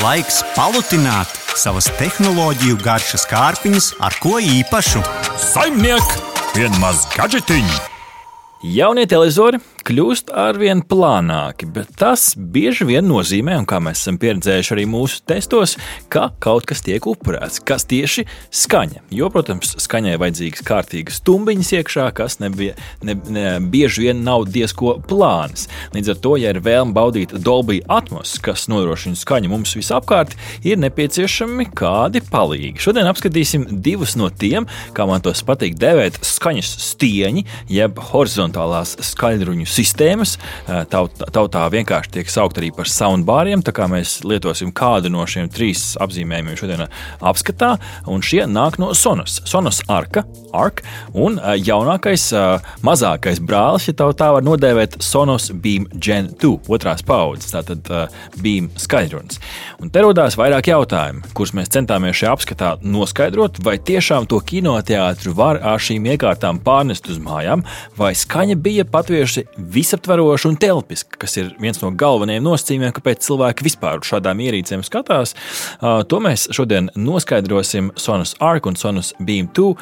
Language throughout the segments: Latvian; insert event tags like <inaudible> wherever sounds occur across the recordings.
Laiks palutināt savas tehnoloģiju garšas kārpiņas ar ko īpašu. Saimniek, vienmaz gadžetiņi! Jaunie televizori kļūst arvien plānāki, bet tas bieži vien nozīmē, un kā mēs esam pieredzējuši arī mūsu testos, ka kaut kas tiek upurēts. Kas tieši skaņa? Jo, protams, skaņai vajadzīgas kārtīgas stumbiņas iekšā, kas nebija, ne, ne, bieži vien nav diezko plānas. Līdz ar to, ja ir vēlme baudīt Dolby atmos, kas nodrošina skaņu mums visapkārt, ir nepieciešami kādi palīgi. Šodien apskatīsim divus no tiem, kā man tos patīk dēvēt, skaņas stieņi, jeb horizontālās skaļruņu sistēmas. Taut, tautā vienkārši tiek saukt arī par soundbāriem, tā kā mēs lietosim kādu no šiem trīs apzīmējumiem šodien apskatā, un šie nāk no Sonos. Sonos Arka, Ark, un jaunākais, mazākais brālis, ja tā var nodēvēt, Sonos Beam Gen 2, otrās paudzes, tātad Beam skaļrunis. Un te rodās vairāk jautājumu, kurus mēs centāmies šajā apskatā noskaidrot, vai tiešām to kinoteātru var ar šīm iekārtām pārnest uz mājām, vai skaņa bija patvieši visaptveroša un telpiska, kas ir viens no galvenajiem nosacījumiem, kāpēc cilvēki vispār uz šādām ierīcēm skatās. Uh, to mēs šodien noskaidrosim Sonos Arc un Sonos Beam 2 uh,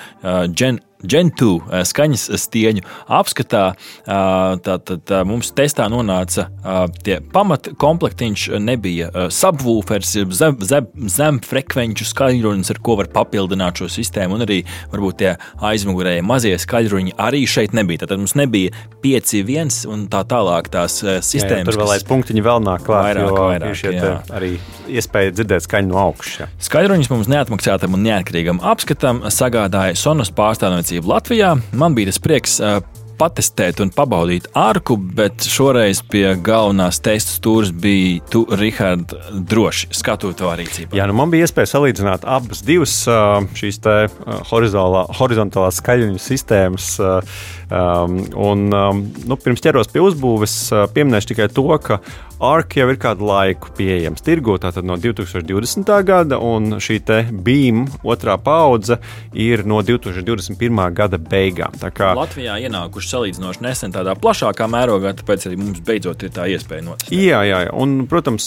Gen Gentu eh, skaņas stieņu apskatā. Tātad eh, mums testā nonāca eh, tie pamatkomplektiņš, nebija subwoofers, zem, zem, zem frekvenču skaļrunis, ar ko var papildināt šo sistēmu, un arī varbūt tie aizmugurēji mazie skaļruņi arī šeit nebija. Tad mums nebija 5-1 un tā tālāk tās sistēmas. Jā, tur vēl aiz punktiņi vēl nāk klāt, vairāk, jo vairāk, šie arī iespēja dzirdēt skaņu no augšas. Skaļruņus mums neatmaksātam un neatkarīgam apskatam sagādāja Sonos pārstāvniecība apmācību Latvijā. Man bija tas prieks patestēt un pabaudīt arku, bet šoreiz pie galvenās testa stūres bija tu, Rihards, droši skatot to rīcību. Jā, nu man bija iespēja salīdzināt abas divas šīs horizontālās skaļuņu sistēmas. Un, nu, pirms ķeros pie uzbūves, pieminēšu tikai to, ka ARK jau ir kādu laiku pieejams tirgū, tātad no 2020. gada, un šī BIM otrā paudze ir no 2021. gada beigām. Kā... Latvijā ienākuši salīdzinoši nesen tādā plašākā mērogā, tāpēc arī mums beidzot ir tā iespēja notestēt. Jā, jā, jā, un, protams,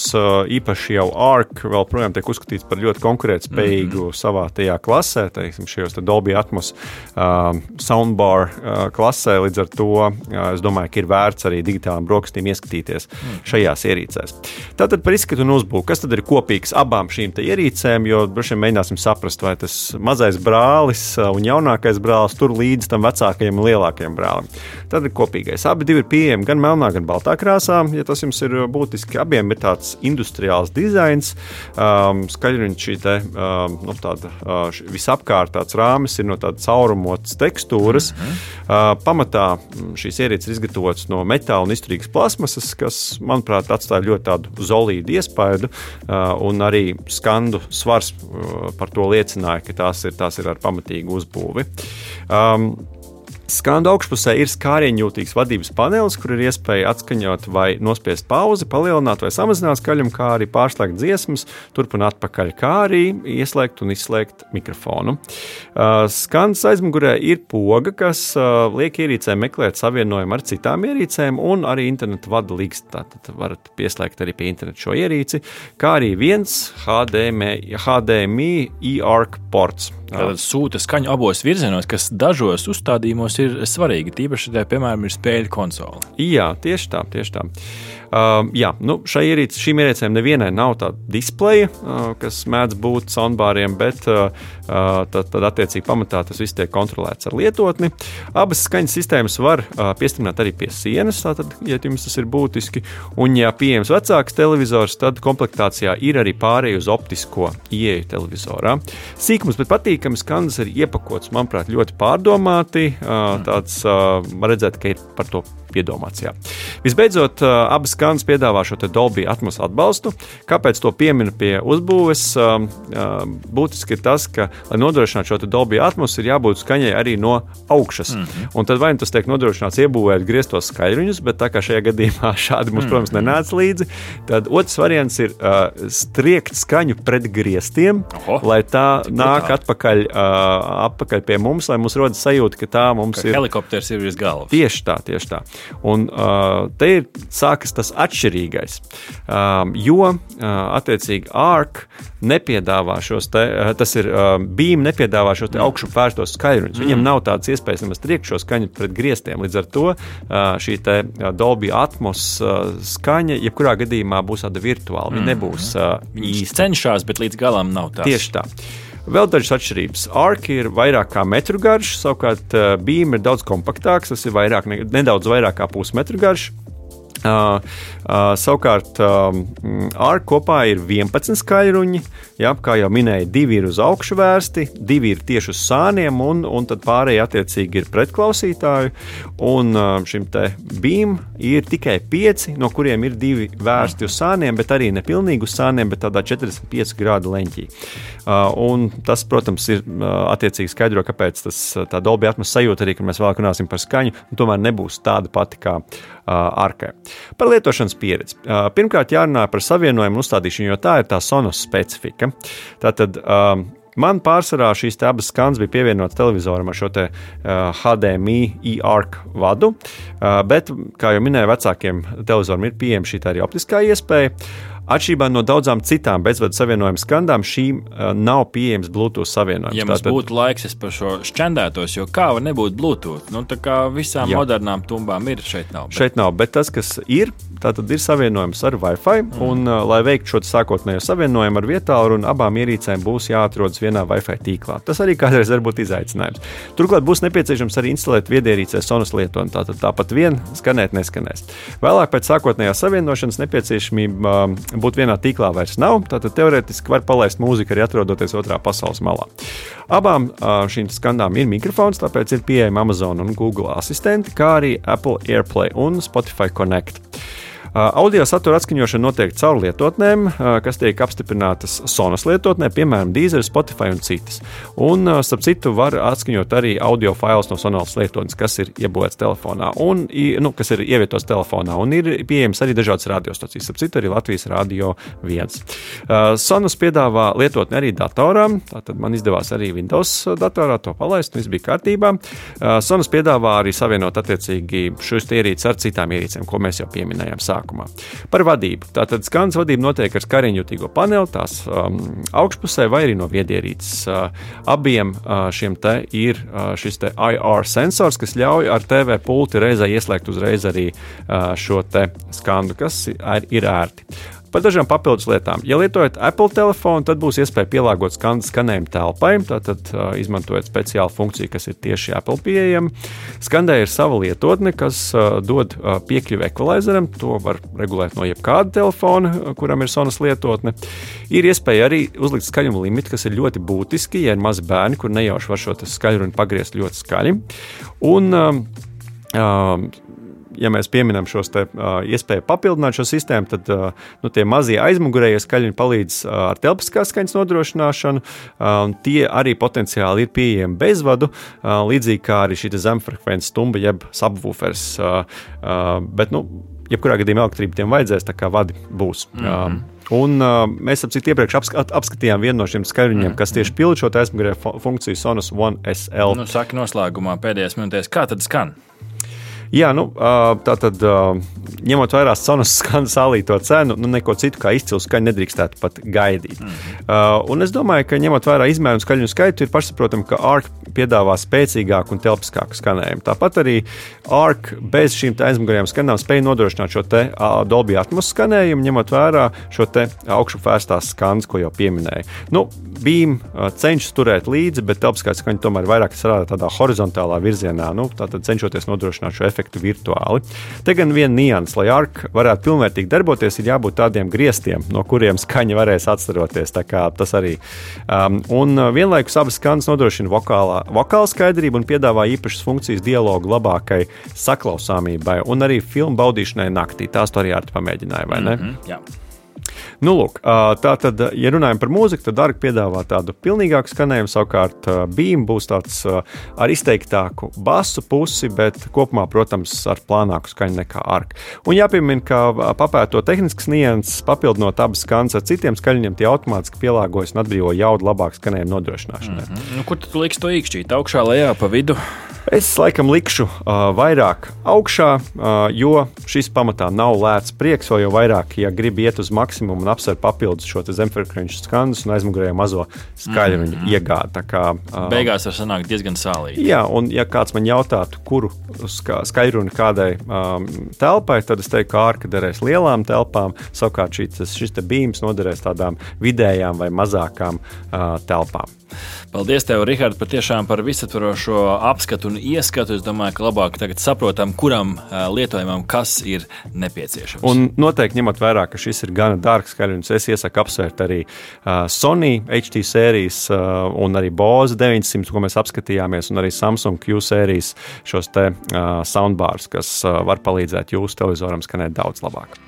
īpaši jau ARK vēl projām tiek uzskatīts par ļoti konkurētspējīgu mm -hmm. savā tajā klasē, teiksim, šajos Dolby Atmos uh, soundbar uh, klasē, līdz ar to uh, es domāju, ka ir vērts arī digitālām brokastīm ieskatīties mm šajās šajās ierīcēs. Tātad par izskatu un uzbūvi. Kas tad ir kopīgs abām šīm ierīcēm? Jo droši vien mēģināsim saprast, vai tas mazais brālis un jaunākais brālis tur līdz tam vecākajam un lielākajam brālim. Tad ir kopīgais. Abi ir pieejami gan melnā, gan baltā krāsā. Ja tas jums ir būtiski, abiem ir tāds industriāls dizains. Um, Skaļruņš šī te, um, nu, tāda, uh, visapkārt tāds rāmis ir no tādas caurumotas tekstūras. Mm -hmm. uh, pamatā šīs ierīces ir izgatavotas no metāla un izturīgas plasmasas, kas, manuprāt, atstāja ļoti tādu zelīdu iespaidu, un arī skandu svars par to liecināja, ka tās ir, tās ir ar pamatīgu uzbūvi. Um, Skanda augšpusē ir skārienjūtīgs vadības panelis, kur ir iespēja atskaņot vai nospiest pauzi, palielināt vai samazināt skaļumu, kā arī pārslēgt dziesmas, turp un atpakaļ, kā arī ieslēgt un izslēgt mikrofonu. Uh, Skandas aizmugurē ir poga, kas uh, liek ierīcēm meklēt savienojumu ar citām ierīcēm, un arī interneta vada līgst. Tātad varat pieslēgt arī pie interneta šo ierīci, kā arī viens HDMI, HDMI e-ARC ports. Tātad sūta skaņu abos virzienos, kas dažos uzstādījumos ir svarīgi. Tīpaši, ja, piemēram, ir spēļu konsole. Jā, tieši tā, tieši tā. Uh, jā, nu, ierīce, šīm ierīcēm nevienai nav tāda displeja, uh, kas mēdz būt soundbāriem, bet uh, tad, tad, attiecīgi, pamatā tas viss tiek kontrolēts ar lietotni. Abas skaņas sistēmas var uh, piestiprināt arī pie sienas, tātad, ja jums tas ir būtiski. Un, ja pieejams vecāks televizors, tad komplektācijā ir arī pārējai uz optisko ieeju televizorā. Sīkums, bet patīkams skaņas ir iepakots, manuprāt, ļoti pārdomāti. Uh, tāds uh, redzēt, ka ir par to piedomāts. Jā. Visbeidzot, abas skaņas piedāvā šo Dolby atmosfēru atbalstu. Kāpēc to pieminu pie uzbūves? Būtiski ir tas, ka, lai nodrošinātu šo Dolby atmosfēru, ir jābūt skaņai arī no augšas. Mm -hmm. Un tad vai nu tas tiek nodrošināts iebūvēt grieztos skaļruņus, bet tā kā šajā gadījumā <laughs> šādi mums, mm -hmm. protams, nenāca līdzi, tad otrs variants ir uh, striekt skaņu pret grieztiem, Oho, lai tā nāk atpakaļ, uh, atpakaļ pie mums, lai mums rodas sajūta, ka tā mums ka ir. Helikopters ir virs galvas. Tieši tā, tieši tā. Un uh, te ir sākas tas atšķirīgais, um, jo uh, attiecīgi ARC nepiedāvā šos te, uh, tas ir uh, beam nepiedāvā šos augšu vērstos skaļruņus. Mm. Viņam nav tādas iespējas nemaz triekt šo skaņu pret griestiem. Līdz ar to uh, šī te Dolby Atmos uh, skaņa jebkurā gadījumā būs tāda virtuāla. Viņa nebūs uh, īsta. Cenšas, bet līdz galam nav tā. Tieši tā. Vēl dažas atšķirības. Ark ir vairāk kā metru garš, savukārt uh, Beam ir daudz kompaktāks. Tas ir vairāk, ne, nedaudz vairāk kā pusmetru garš. Uh, uh, savukārt, um, ar kopā ir 11 skaļruņi. Jā, kā jau minēju, divi ir uz augšu vērsti, divi ir tieši uz sāniem, un, un tad pārējie attiecīgi ir pretklausītāji. Un uh, šim te beam ir tikai pieci, no kuriem ir divi vērsti uz sāniem, bet arī nepilnīgi uz sāniem, bet tādā 45 grādu leņķī. Uh, tas, protams, ir uh, attiecīgi skaidro, kāpēc tas tā Dolby atmosfēra sajūta arī, kad mēs vēlāk runāsim par skaņu, tomēr nebūs tāda pati kā uh, arkai. Par lietošanas pieredzi. Pirmkārt, jārunā par savienojumu uzstādīšanu, jo tā ir tā sonos specifika. Tātad, um, Man pārsvarā šīs abas skaņas bija pievienotas televizoram ar šo te, uh, HDMI e-arc vadu, uh, bet, kā jau minēju, vecākiem televizoriem ir pieejama šī arī optiskā iespēja. Atšķirībā no daudzām citām bezvadu savienojuma skandām, šīm uh, nav pieejams Bluetooth savienojums. Ja mums Tātad... būtu laiks, es par šo šķendētos, jo kā var nebūt Bluetooth? Nu, tā kā visām Jā. modernām tumbām ir, šeit nav. Bet... Šeit nav, bet tas, kas ir, tātad ir savienojums ar Wi-Fi, mm. un, uh, lai veiktu šo sākotnējo savienojumu ar vietālu, un abām ierīcēm būs jāatrodas vienā Wi-Fi tīklā. Tas arī kādreiz var būt izaicinājums. Turklāt būs nepieciešams arī instalēt viedierīcē Sonas lietotni, tātad tāpat vien skanēt neskanēs. Vēlāk pēc sākotnējās savienošanas nepieciešamība uh, būt vienā tīklā vairs nav. Tātad teorētiski var palaist mūziku arī atrodoties otrā pasaules malā. Abām šīm skandām ir mikrofons, tāpēc ir pieejama Amazon un Google asistenti, kā arī Apple AirPlay un Spotify Connect. Audio satura atskaņošana notiek caur lietotnēm, kas tiek apstiprinātas Sonas lietotnē, piemēram, Deezer, Spotify un citas. Un, starp citu, var atskaņot arī audio failus no Sonas lietotnes, kas ir iebūvēts telefonā, un, nu, kas ir ievietots telefonā, un ir pieejams arī dažādas radiostacijas, starp citu, arī Latvijas radio viens. Sonas piedāvā lietotni arī datorām, tātad man izdevās arī Windows datorā to palaist, viss bija kārtībā. Sonas piedāvā arī savienot attiecīgi šos ierīces ar citām ierīcēm, ko mēs jau pieminējām sākumā sākumā. Par vadību. Tātad skanas vadība notiek ar skariņjutīgo paneli, tās um, augšpusē vai arī no viedierīces. Uh, abiem uh, šiem te ir uh, šis te IR sensors, kas ļauj ar TV pulti reizē ieslēgt uzreiz arī uh, šo te skandu, kas ir, ir ērti. Par dažām papildus lietām. Ja lietojat Apple telefonu, tad būs iespēja pielāgot skan skanējumu telpai, tātad uh, izmantojot speciālu funkciju, kas ir tieši Apple pieejama. Skandē ir sava lietotne, kas uh, dod uh, piekļuvi ekvalizeram. To var regulēt no jebkāda telefona, kuram ir sonas lietotne. Ir iespēja arī uzlikt skaļumu limitu, kas ir ļoti būtiski, ja ir mazi bērni, kur nejauši var šo skaļruni pagriezt ļoti skaļi. Un, uh, Uh, ja mēs pieminam te, uh, iespēju papildināt šo sistēmu, tad uh, nu, tie mazie aizmugurējie skaļi palīdz uh, ar telpiskās skaņas nodrošināšanu. Uh, tie arī potenciāli ir pieejami bezvadu, uh, līdzīgi kā arī šī zemfrekvences stumba, jeb subwoofers. Uh, uh, bet, nu, jebkurā gadījumā elektrība tiem vajadzēs, tā kā vadi būs. Mm -hmm. uh, Un, uh, mēs ap cik iepriekš apskat, apskatījām vienu no šiem skaļruņiem, mm. kas tieši pilda šo aizmugurējo funkciju Sonos One SL. Nu, saka, noslēgumā pēdējās minūtēs, kā tad skan? Jā, nu, tā tad ņemot vērā sonas skaņas salīto cenu, nu, neko citu kā izcilu skaņu nedrīkstētu pat gaidīt. Mm. Un es domāju, ka ņemot vērā izmēru skaļu skaitu, ir pašsaprotami, ka ARC piedāvā spēcīgāku un telpiskāku skanējumu. Tāpat arī ARC bez šīm aizmugurējām skanām spēja nodrošināt šo te Dolby atmosfēras skanējumu, ņemot vērā šo te augšupvērstās skanas, ko jau pieminēju. Nu, Beam cenšas turēt līdzi, bet telpiskā skaņa tomēr vairāk strādā tādā horizontālā virzienā, nu, cenšoties nodrošināt šo efektu efektu virtuāli. Te gan viena nianses, lai ARC varētu pilnvērtīgi darboties, ir jābūt tādiem griestiem, no kuriem skaņa varēs atstaroties. Tas arī. Um, un uh, vienlaikus abas skaņas nodrošina vokālā, vokāla skaidrību un piedāvā īpašas funkcijas dialogu labākai saklausāmībai un arī filmu baudīšanai naktī. Tās to arī ar pamēģināja, vai ne? Mm -hmm, jā. Nu, lūk, tā tad, ja runājam par mūziku, tad Darga piedāvā tādu pilnīgāku skanējumu. Savukārt, Beam būs tāds ar izteiktāku basu pusi, bet kopumā, protams, ar plānāku skaņu nekā Arka. Un jāpiemina, ka papētot tehniskas nianses, papildinot abas skaņas ar citiem skaļņiem, tie automātiski pielāgojas un atbrīvo jaudu labāk skanējumu nodrošināšanai. Mm -hmm. nu, kur tu liks to īkšķīt? Augšā, lejā, pa vidu? Es laikam likšu uh, vairāk augšā, uh, jo šis pamatā nav lēts prieks, jo vairāk, ja grib iet uz maksimumu un apsver papildus šo zemfrekvenču skandus un aizmugurējo mazo skaļruņu mm -hmm. iegādi. Tā kā, uh, Beigās var sanākt diezgan sālīgi. Jā, un ja kāds man jautātu, kuru ska, skaļruni kādai um, telpai, tad es teiktu, ka ārka derēs lielām telpām, savukārt šis, šis bīms noderēs tādām vidējām vai mazākām uh, telpām. Paldies, tev, Rihard, patiešām par visaptvarošo apskatu un ieskatu. Es domāju, ka labāk tagad saprotam, kuram lietojumam kas ir nepieciešams. Un noteikti ņemot vērā, ka šis ir gana dārgs skaļums, es iesaku apsvērt arī Sony HT sērijas un arī Bose 900, ko mēs apskatījāmies, un arī Samsung Q sērijas šos te soundbars, kas var palīdzēt jūsu televizoram skanēt daudz labāk.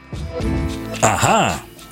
Aha!